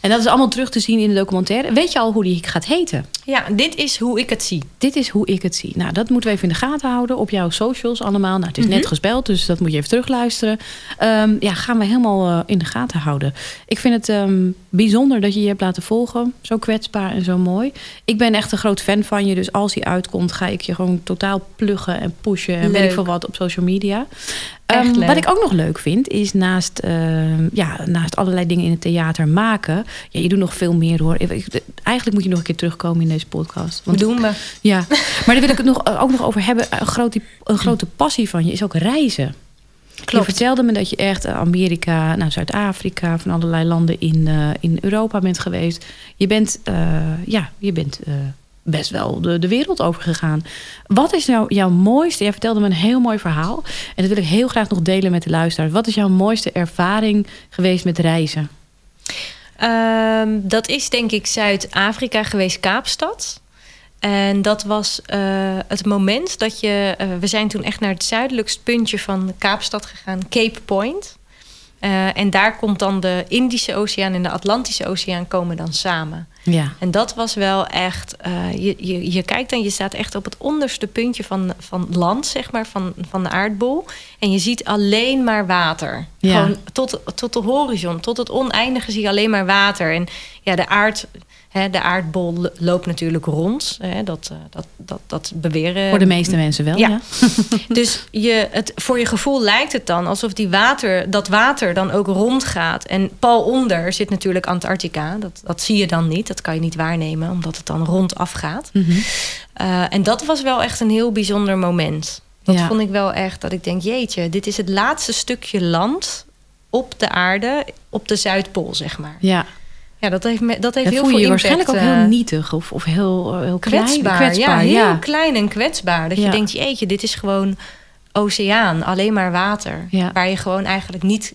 En dat is allemaal terug te zien in de documentaire. Weet je al hoe die gaat heten? Ja, dit is hoe ik het zie. Dit is hoe ik het zie. Nou, dat moeten we even in de gaten houden op jouw socials allemaal. Nou, het is net Mhm. gespeld, dus dat moet je even terugluisteren. Ehm, ja, gaan we helemaal eh, in de gaten houden. Ik vind het ehm, bijzonder dat je je hebt laten volgen. Zo kwetsbaar en zo mooi. Ik ben echt een groot fan van je. Dus als hij uitkomt, ga ik je gewoon totaal pluggen en pushen. En weet ik veel wat op social media. Ehm, wat ik ook nog leuk vind, is naast, ja, naast allerlei dingen in het theater maken. Ja, je doet nog veel meer hoor. Eigenlijk moet je nog een keer terugkomen in deze podcast. Want Doen we. ja, maar daar wil ik het nog, ook nog over hebben. Een grote, een grote passie van je is ook reizen. Je Klopt. vertelde me dat je echt eh, Amerika, nou, Zuid-Afrika, van allerlei landen in, eh, in Europa bent geweest. Je bent, eh, ja, je bent eh, best wel de, de wereld over gegaan. Wat is nou jouw mooiste? Jij vertelde me een heel mooi verhaal. En dat wil ik heel graag nog delen met de luisteraars. Wat is jouw mooiste ervaring geweest met reizen? Ehm, dat is denk ik Zuid-Afrika geweest, Kaapstad. En dat was eh, het moment dat je... eh, we zijn toen echt naar het zuidelijkst puntje van Kaapstad gegaan, Cape Point. Eh, en daar komt dan de Indische Oceaan en de Atlantische Oceaan komen dan samen. Ja, En dat was wel echt. eh, je, je, je kijkt dan, je staat echt op het onderste puntje van, van land, zeg maar, van, van de aardbol. En je ziet alleen maar water. Ja. Gewoon tot, tot de horizon, tot het oneindige zie je alleen maar water. En ja, de aard. De aardbol lo- loopt natuurlijk rond. Dat, eh, dat, dat, dat beweren. voor de meeste mensen wel. Ja. Ja. Dus je, het, voor je gevoel lijkt het dan alsof die water, dat water dan ook rondgaat. En pal onder zit natuurlijk Antarctica. Dat, dat zie je dan niet. Dat kan je niet waarnemen, omdat het dan rondaf gaat. Mhm. Eh, en dat was wel echt een heel bijzonder moment. Dat Ja. vond ik wel echt dat ik denk, jeetje, dit is het laatste stukje land op de aarde, op de Zuidpool, zeg maar. ja. Ja, dat heeft, me- dat heeft heel voel veel je impact. waarschijnlijk ook eh, heel nietig of, of heel, heel klein, kwetsbaar. kwetsbaar. ja, ja. heel klein en kwetsbaar. Dat Ja. je denkt, jeetje, dit is gewoon oceaan, alleen maar water. Ja. Waar je gewoon eigenlijk niet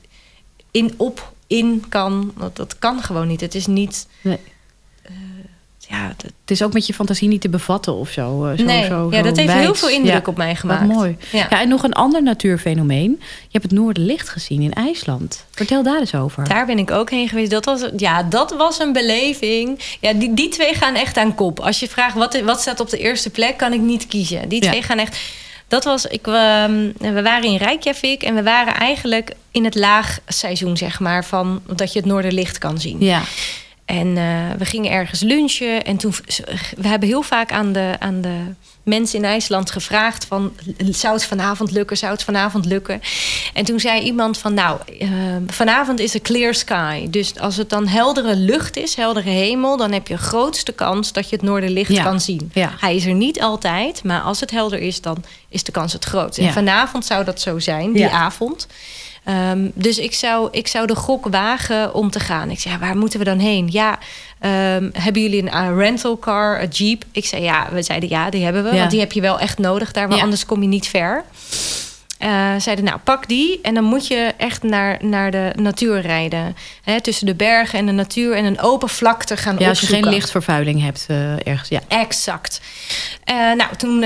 in, op, in kan. Dat, dat kan gewoon niet. Het is niet... Nee. Ja, Het is ook met je fantasie niet te bevatten of zo. eh, zo nee, zo, ja, zo dat heeft heel veel indruk Ja, op mij Wat gemaakt. mooi. Ja. Ja. en nog een ander natuurfenomeen. Je hebt het Noorderlicht gezien in IJsland. Vertel daar eens over. Daar ben ik ook heen geweest. Dat was, ja, dat was een beleving. Ja, die, die twee gaan echt aan kop. Als je vraagt wat, wat staat op de eerste plek, kan ik niet kiezen. Die twee gaan echt. Dat was, ik, ehm, we waren in Reykjavik en we waren eigenlijk in het laagseizoen, zeg maar, van dat je het Noorderlicht kan zien. Ja, En eh, we gingen ergens lunchen. En toen, we hebben heel vaak aan de, aan de mensen in IJsland gevraagd van... zou het vanavond lukken, zou het vanavond lukken? En toen zei iemand van, nou, eh, vanavond is er clear sky. Dus als het dan heldere lucht is, heldere hemel... dan heb je grootste kans dat je het noorderlicht Ja. kan zien. Ja. Hij is er niet altijd, maar als het helder is... dan is de kans het grootst. En vanavond zou dat zo zijn, die avond... Ehm, dus ik zou, ik zou de gok wagen om te gaan. Ik zei, ja, waar moeten we dan heen? Ja, ehm, hebben jullie een uh, rental car, een jeep? Ik zei, ja, we zeiden ja, die hebben we. Ja. Want die heb je wel echt nodig daar, want Ja. anders kom je niet ver. Eh, zeiden, nou, pak die en dan moet je echt naar, naar de natuur rijden. Hè, tussen de bergen en de natuur en een open vlakte gaan ja als je opzoeken. geen lichtvervuiling hebt eh, ergens. Ja. Exact. Eh, nou, toen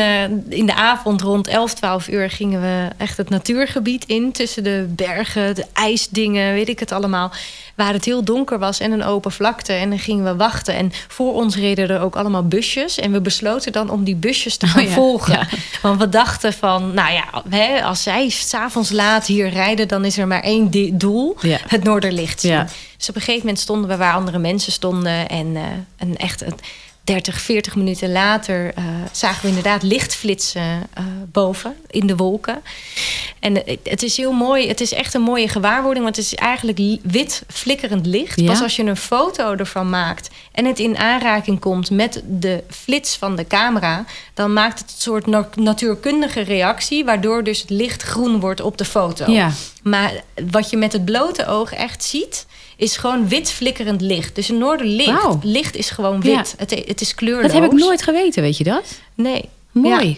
in de avond rond 11, 12 uur gingen we echt het natuurgebied in. Tussen de bergen, de ijsdingen, weet ik het allemaal. Waar het heel donker was en een open vlakte. En dan gingen we wachten. En voor ons reden er ook allemaal busjes. En we besloten dan om die busjes te gaan Oh ja, volgen. ja. Want we dachten van, nou ja, hè, als zij s'avonds laat hier rijden... dan is er maar één doel, Ja. het Noorderlicht zien. Ja. Dus op een gegeven moment stonden we waar andere mensen stonden. En, en echt een 30, 40 minuten later eh, zagen we inderdaad lichtflitsen eh, boven in de wolken. En eh, het is heel mooi. Het is echt een mooie gewaarwording. Want het is eigenlijk li- wit flikkerend licht. Ja. Pas als je een foto ervan maakt en het in aanraking komt met de flits van de camera, dan maakt het een soort na- natuurkundige reactie, waardoor dus het licht groen wordt op de foto. Ja. Maar wat je met het blote oog echt ziet, is gewoon wit flikkerend licht. Dus een noorderlicht licht is gewoon wit. Ja. Het, het is kleurloos. Dat heb ik nooit geweten, weet je dat? Nee. Mooi. Ja.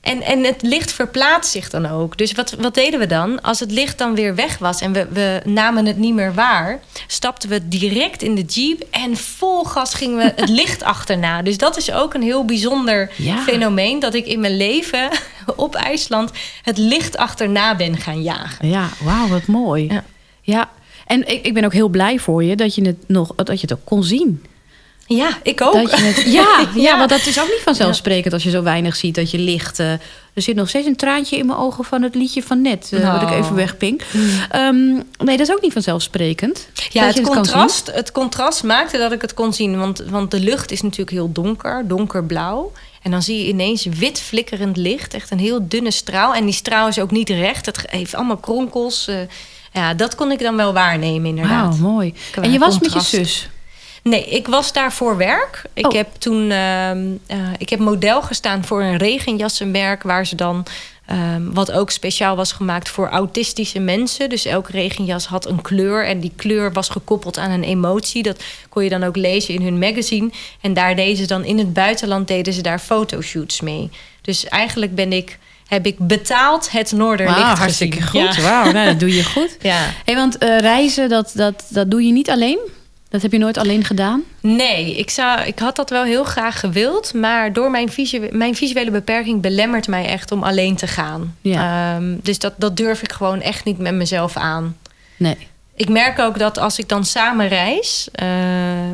En, en het licht verplaatst zich dan ook. Dus wat, wat deden we dan? Als het licht dan weer weg was en we, we namen het niet meer waar, stapten we direct in de jeep en vol gas gingen we het licht achterna. Dus dat is ook een heel bijzonder Ja. fenomeen dat ik in mijn leven op IJsland het licht achterna ben gaan jagen. Ja, wauw, wat mooi. Ja. Ja. En ik, ik ben ook heel blij voor je dat je het nog dat je het ook kon zien. Ja, ik ook. Dat je het, ja, ja, Ja. want dat is ook niet vanzelfsprekend als je zo weinig ziet dat je licht. eh, er zit nog steeds een traantje in mijn ogen van het liedje van net, eh, wat ik Nou. even wegpink. Ehm, nee, dat is ook niet vanzelfsprekend. Ja, het, contrast, het contrast maakte dat ik het kon zien. Want, want de lucht is natuurlijk heel donker, donkerblauw. En dan zie je ineens wit flikkerend licht. Echt een heel dunne straal. En die straal is ook niet recht. Het heeft allemaal kronkels. eh, ja, dat kon ik dan wel waarnemen inderdaad. Wauw, mooi. En je was contrast. met je zus. Nee, ik was daar voor werk. Ik Oh. heb toen ehm, eh, ik heb model gestaan voor een regenjassenmerk... waar ze dan, ehm, wat ook speciaal was gemaakt voor autistische mensen. Dus elke regenjas had een kleur. En die kleur was gekoppeld aan een emotie. Dat kon je dan ook lezen in hun magazine. En daar deden ze dan in het buitenland deden ze daar fotoshoots mee. Dus eigenlijk ben ik, heb ik betaald het Noorderlicht gezien. hartstikke goed. Ja. Wauw, nou, dat doe je goed. Ja. Hey, want eh, reizen, dat, dat, dat doe je niet alleen? Dat heb je nooit alleen gedaan? Nee, ik, zou, ik had dat wel heel graag gewild. Maar door mijn, visu mijn visuele beperking belemmert mij echt om alleen te gaan. Ja. Ehm, dus dat, dat durf ik gewoon echt niet met mezelf aan. Nee. Ik merk ook dat als ik dan samen reis, eh,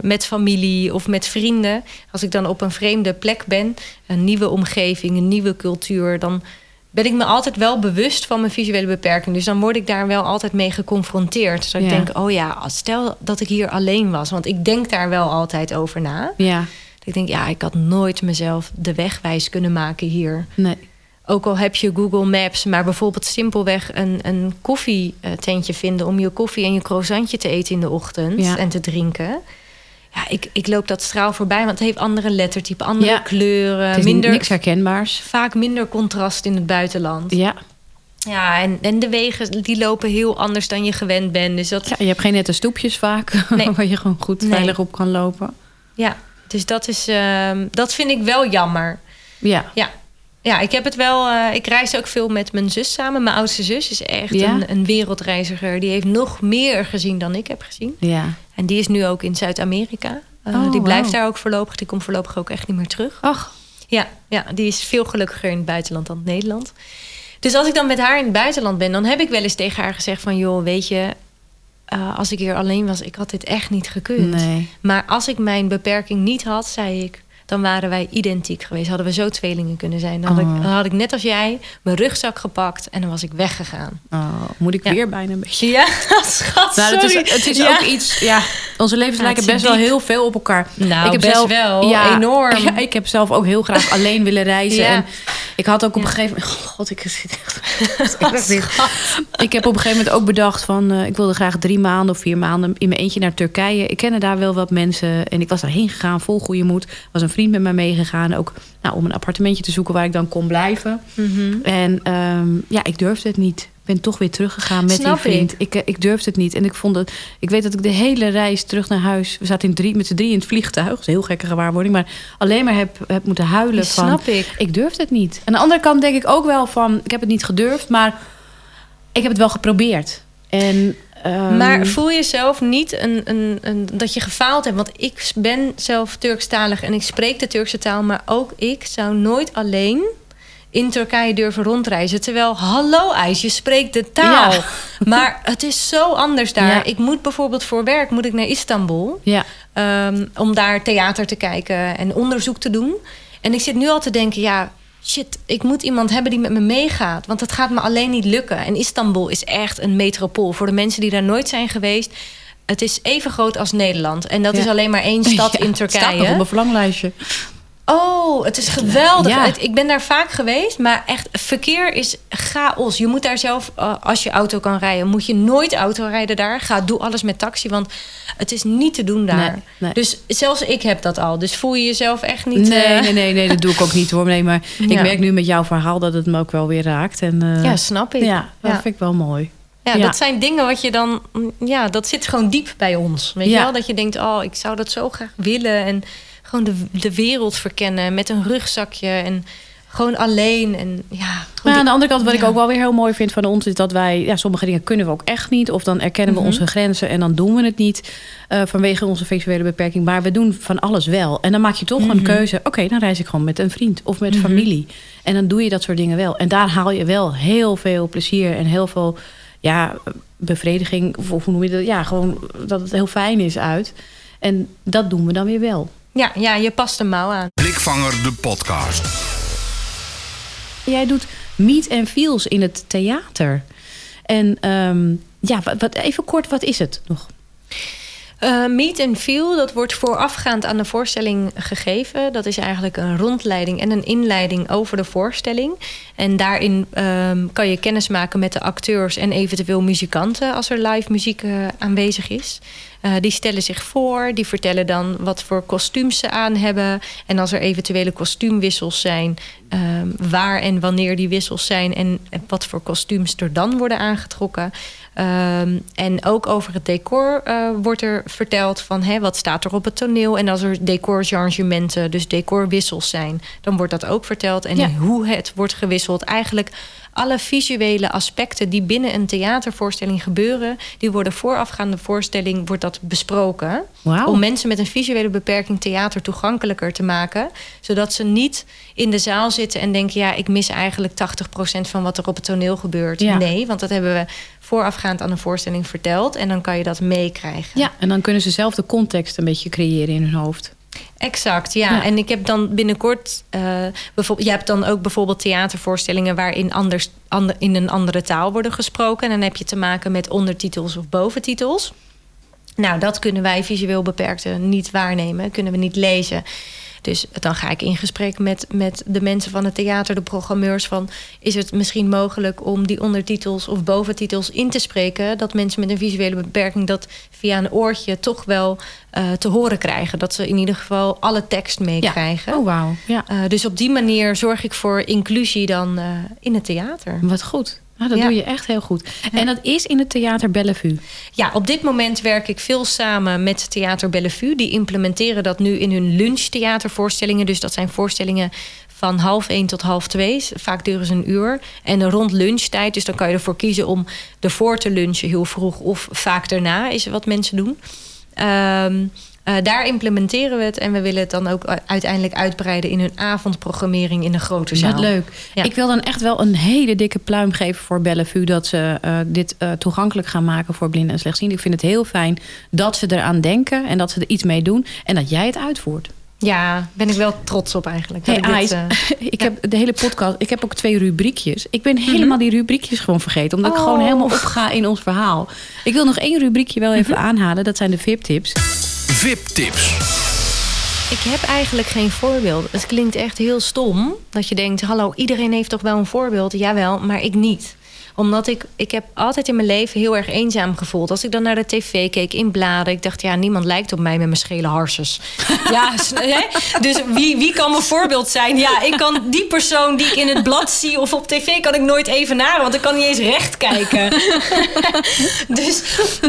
met familie of met vrienden, als ik dan op een vreemde plek ben, een nieuwe omgeving, een nieuwe cultuur, dan ben ik me altijd wel bewust van mijn visuele beperking. Dus dan word ik daar wel altijd mee geconfronteerd. Dat ik denk, oh ja, stel dat ik hier alleen was. Want ik denk daar wel altijd over na. Ja, Dat ik denk, ja, ik had nooit mezelf de wegwijs kunnen maken hier. nee. Ook al heb je Google Maps, maar bijvoorbeeld simpelweg een, een koffietentje vinden om je koffie en je croissantje te eten in de ochtend Ja. en te drinken. Ja, ik, ik loop dat straal voorbij, want het heeft andere lettertypen, andere Ja. kleuren, minder, niks herkenbaars. vaak minder contrast in het buitenland. Ja. Ja, en, en de wegen die lopen heel anders dan je gewend bent. Dus dat, ja, je hebt geen nette stoepjes vaak, Nee. waar je gewoon goed Nee. veilig op kan lopen. ja, dus dat, is, ehm, dat vind ik wel jammer. Ja, Ja. Ja, ik heb het wel. eh, ik reis ook veel met mijn zus samen. Mijn oudste zus is echt Ja? een, een wereldreiziger. Die heeft nog meer gezien dan ik heb gezien. ja. En die is nu ook in Zuid-Amerika. Oh, die blijft daar ook voorlopig. Die komt voorlopig ook echt niet meer terug. Ach, Ja, ja, die is veel gelukkiger in het buitenland dan Nederland. Dus als ik dan met haar in het buitenland ben, dan heb ik wel eens tegen haar gezegd van joh, weet je, eh, als ik hier alleen was, ik had dit echt niet gekund. nee. Maar als ik mijn beperking niet had, zei ik, dan waren wij identiek geweest. Hadden we zo tweelingen kunnen zijn. Dan had, Oh. ik, dan had ik net als jij mijn rugzak gepakt en dan was ik weggegaan. Oh, moet ik Ja. weer bijna een beetje... Ja, schat, Nou, het sorry. is, het is Ja. ook iets... Ja, onze levens Ja, lijken het best wel diep. heel veel op elkaar. Nou, best wel. Enorm. Ja, ik heb zelf ook heel graag alleen willen reizen. En ik had ook op een gegeven moment... God, ik zit echt... ik heb op een gegeven moment ook bedacht van... eh, ik wilde graag drie maanden of vier maanden in mijn eentje naar Turkije. Ik kende daar wel wat mensen. En ik was daarheen gegaan vol goede moed. Was een vriend met mij meegegaan. Ook nou, om een appartementje te zoeken waar ik dan kon blijven. Mhm. En ehm, ja, ik durfde het niet. Ik ben toch weer teruggegaan met Snap die vriend. Ik. eh, Ik, durfde het niet. En ik vond het. Ik weet dat ik de hele reis terug naar huis. We zaten in drie, met z'n drie in het vliegtuig. Dat is een heel gekke gewaarwording. Maar alleen maar heb, heb moeten huilen. Die van, snap ik. Ik durfde het niet. Aan de andere kant denk ik ook wel van. Ik heb het niet gedurfd. Maar ik heb het wel geprobeerd. En, ehm, Maar voel je zelf niet een, een, een, dat je gefaald hebt? Want ik ben zelf Turkstalig en ik spreek de Turkse taal. Maar ook ik zou nooit alleen in Turkije durven rondreizen. Terwijl, hallo IJs, je spreekt de taal. Ja. Maar het is zo anders daar. Ja. Ik moet bijvoorbeeld voor werk moet ik naar Istanbul. Ja, ehm, om daar theater te kijken en onderzoek te doen. En ik zit nu al te denken, ja, shit, ik moet iemand hebben die met me meegaat. Want het gaat me alleen niet lukken. En Istanbul is echt een metropool. Voor de mensen die daar nooit zijn geweest. Het is even groot als Nederland. En dat Ja. is alleen maar één stad Ja, in het staat nog Turkije. op mijn verlanglijstje. Oh, het is geweldig. Ja. Ik ben daar vaak geweest, maar echt, verkeer is chaos. Je moet daar zelf, eh, als je auto kan rijden, moet je nooit auto rijden daar. Ga, doe alles met taxi, want het is niet te doen daar. Nee, nee. Dus zelfs ik heb dat al. Dus voel je jezelf echt niet... Nee, eh, nee, nee, nee, dat doe ik ook niet hoor. Nee, maar ik merk nu met jouw verhaal dat het me ook wel weer raakt. En, eh, Ja, snap ik. Ja, dat Ja. vind ik wel mooi. Ja, Ja. dat zijn dingen wat je dan... Ja, dat zit gewoon diep bij ons. Weet Ja. je wel? Dat je denkt, oh, ik zou dat zo graag willen. En gewoon de, de wereld verkennen met een rugzakje. En gewoon alleen. En ja, Maar aan de andere kant, wat ik ook wel weer heel mooi vind van ons, is dat wij, ja, sommige dingen kunnen we ook echt niet. Of dan erkennen we Mhm. onze grenzen en dan doen we het niet eh, vanwege onze visuele beperking. Maar we doen van alles wel. En dan maak je toch een Mhm. keuze. Oké, dan reis ik gewoon met een vriend of met Mhm. familie. En dan doe je dat soort dingen wel. En daar haal je wel heel veel plezier en heel veel ja, bevrediging. Of hoe noem je dat? Ja, gewoon dat het heel fijn is uit. En dat doen we dan weer wel. Ja, ja, je past een mouw aan. Blikvanger de podcast. Jij doet meet en feels in het theater. En ehm, ja, wat, wat, even kort, wat is het nog? Uh, meet and feel, dat wordt voorafgaand aan de voorstelling gegeven. Dat is eigenlijk een rondleiding en een inleiding over de voorstelling. En daarin um, kan je kennis maken met de acteurs en eventueel muzikanten als er live muziek uh, aanwezig is. Uh, die stellen zich voor, die vertellen dan wat voor kostuums ze aan hebben. En als er eventuele kostuumwissels zijn, um, waar en wanneer die wissels zijn en wat voor kostuums er dan worden aangetrokken. Um, en ook over het decor uh, wordt er verteld van hè, wat staat er op het toneel. En als er decorchangementen, dus decorwissels zijn, dan wordt dat ook verteld. En ja. hoe het wordt gewisseld. Eigenlijk alle visuele aspecten die binnen een theatervoorstelling gebeuren, die worden voorafgaande voorstelling wordt dat besproken. Wow. Om mensen met een visuele beperking theater toegankelijker te maken. Zodat ze niet in de zaal zitten en denken: ja, ik mis eigenlijk 80% van wat er op het toneel gebeurt. Ja. Nee, want dat hebben we voorafgaand aan een voorstelling verteld. En dan kan je dat meekrijgen. Ja, en dan kunnen ze zelf de context een beetje creëren in hun hoofd. Exact, ja. ja. En ik heb dan binnenkort... Uh, bijvoorbeeld, je hebt dan ook bijvoorbeeld theatervoorstellingen... waarin anders, ander, in een andere taal worden gesproken. En dan heb je te maken met ondertitels of boventitels. Nou, dat kunnen wij visueel beperkten niet waarnemen. Kunnen we niet lezen. Dus dan ga ik in gesprek met, met de mensen van het theater, de programmeurs. Van is het misschien mogelijk om die ondertitels of boventitels in te spreken? Dat mensen met een visuele beperking dat via een oortje toch wel uh, te horen krijgen. Dat ze in ieder geval alle tekst meekrijgen. Ja. Oh, wauw. Ja. Uh, dus op die manier zorg ik voor inclusie dan uh, in het theater. Wat goed. Nou, dat ja. doe je echt heel goed. En dat is in het Theater Bellevue? Ja, op dit moment werk ik veel samen met Theater Bellevue. Die implementeren dat nu in hun lunchtheatervoorstellingen. Dus dat zijn voorstellingen van half één tot half twee. Vaak duren ze een uur. En rond lunchtijd, dus dan kan je ervoor kiezen om ervoor te lunchen heel vroeg of vaak daarna, is wat mensen doen. Um, uh, daar implementeren we het en we willen het dan ook uiteindelijk uitbreiden in hun avondprogrammering in een grote zaal. Wat leuk. Ja. Ik wil dan echt wel een hele dikke pluim geven voor Bellevue dat ze uh, dit uh, toegankelijk gaan maken voor blinden en slechtzienden. Ik vind het heel fijn dat ze eraan denken en dat ze er iets mee doen en dat jij het uitvoert. Ja, ben ik wel trots op eigenlijk. Hey, ik, dit, ik ja. heb de hele podcast, ik heb ook twee rubriekjes. Ik ben helemaal mm -hmm. die rubriekjes gewoon vergeten. Omdat oh. ik gewoon helemaal opga in ons verhaal. Ik wil nog één rubriekje wel even mm -hmm. aanhalen. Dat zijn de VIP-tips. VIP-tips. Ik heb eigenlijk geen voorbeeld. Het klinkt echt heel stom. Dat je denkt, hallo, iedereen heeft toch wel een voorbeeld? Jawel, maar ik niet omdat ik, ik heb altijd in mijn leven heel erg eenzaam gevoeld. Als ik dan naar de tv keek in bladen. Ik dacht, ja, niemand lijkt op mij met mijn schele harsjes. ja, hè? dus wie, wie kan mijn voorbeeld zijn? Ja, ik kan die persoon die ik in het blad zie of op tv... kan ik nooit evenaren, want ik kan niet eens recht kijken. dus,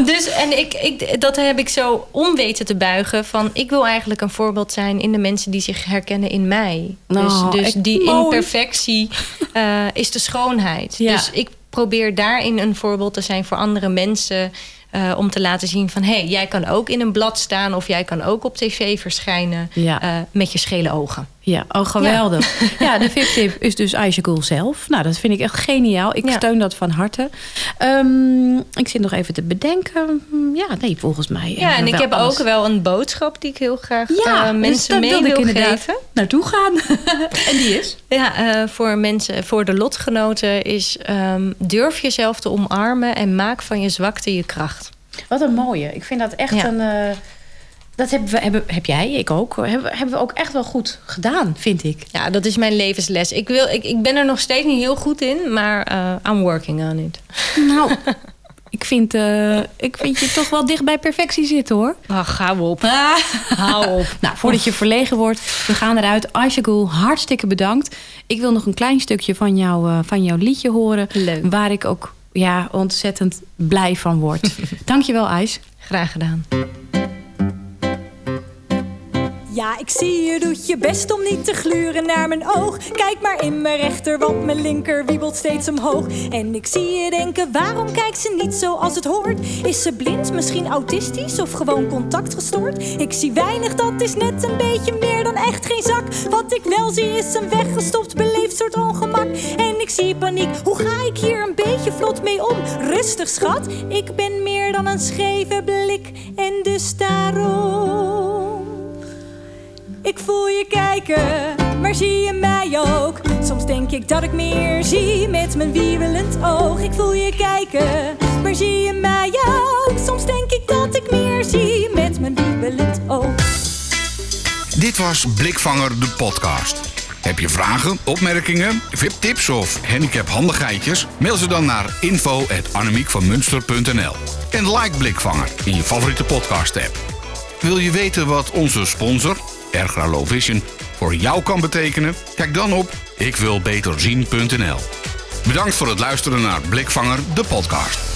dus en ik, ik, dat heb ik zo om weten te buigen. Van, ik wil eigenlijk een voorbeeld zijn in de mensen die zich herkennen in mij. Dus, dus die mooi. imperfectie uh, is de schoonheid. Ja. Dus ik probeer daarin een voorbeeld te zijn voor andere mensen. Uh, om te laten zien van hé, hey, jij kan ook in een blad staan of jij kan ook op tv verschijnen ja. uh, met je schele ogen. Ja, oh geweldig. Ja, ja de VIP-tip is dus Aisha zelf. Nou, dat vind ik echt geniaal. Ik ja. steun dat van harte. Um, ik zit nog even te bedenken. Ja, nee, volgens mij. Ja, en ik heb alles. ook wel een boodschap die ik heel graag ja, uh, mensen dus mee wil geven. Naartoe gaan. en die is? Ja, uh, voor mensen, voor de lotgenoten is um, durf jezelf te omarmen en maak van je zwakte je kracht. Wat een mooie. Ik vind dat echt een. Uh, dat hebben we, hebben, heb jij, ik ook, hebben, hebben we ook echt wel goed gedaan, vind ik. Ja, dat is mijn levensles. Ik, wil, ik, ik ben er nog steeds niet heel goed in, maar uh, I'm working on it. Nou, ik vind, uh, ik vind je toch wel dicht bij perfectie zitten, hoor. Ach, hou op. Ah, hou op. nou, voordat je verlegen wordt, we gaan eruit. Aishagul, hartstikke bedankt. Ik wil nog een klein stukje van, jou, uh, van jouw liedje horen. Leuk. Waar ik ook ja, ontzettend blij van word. Dankjewel, Ais. Graag gedaan. Ja, ik zie je doet je best om niet te gluren naar mijn oog. Kijk maar in mijn rechter, want mijn linker wiebelt steeds omhoog. En ik zie je denken, waarom kijkt ze niet zoals het hoort? Is ze blind, misschien autistisch of gewoon contactgestoord? Ik zie weinig, dat is net een beetje meer dan echt geen zak. Wat ik wel zie is een weggestopt beleefd soort ongemak. En ik zie paniek, hoe ga ik hier een beetje vlot mee om? Rustig schat, ik ben meer dan een scheve blik en dus daarom Ik voel je kijken, maar zie je mij ook? Soms denk ik dat ik meer zie met mijn wiebelend oog. Ik voel je kijken, maar zie je mij ook? Soms denk ik dat ik meer zie met mijn wiebelend oog. Dit was Blikvanger de podcast. Heb je vragen, opmerkingen, VIP-tips of handicaphandigheidjes? Mail ze dan naar info.annemiekvanmunster.nl En like Blikvanger in je favoriete podcast-app. Wil je weten wat onze sponsor, Ergra Low Vision, voor jou kan betekenen? Kijk dan op ikwilbeterzien.nl. Bedankt voor het luisteren naar Blikvanger de podcast.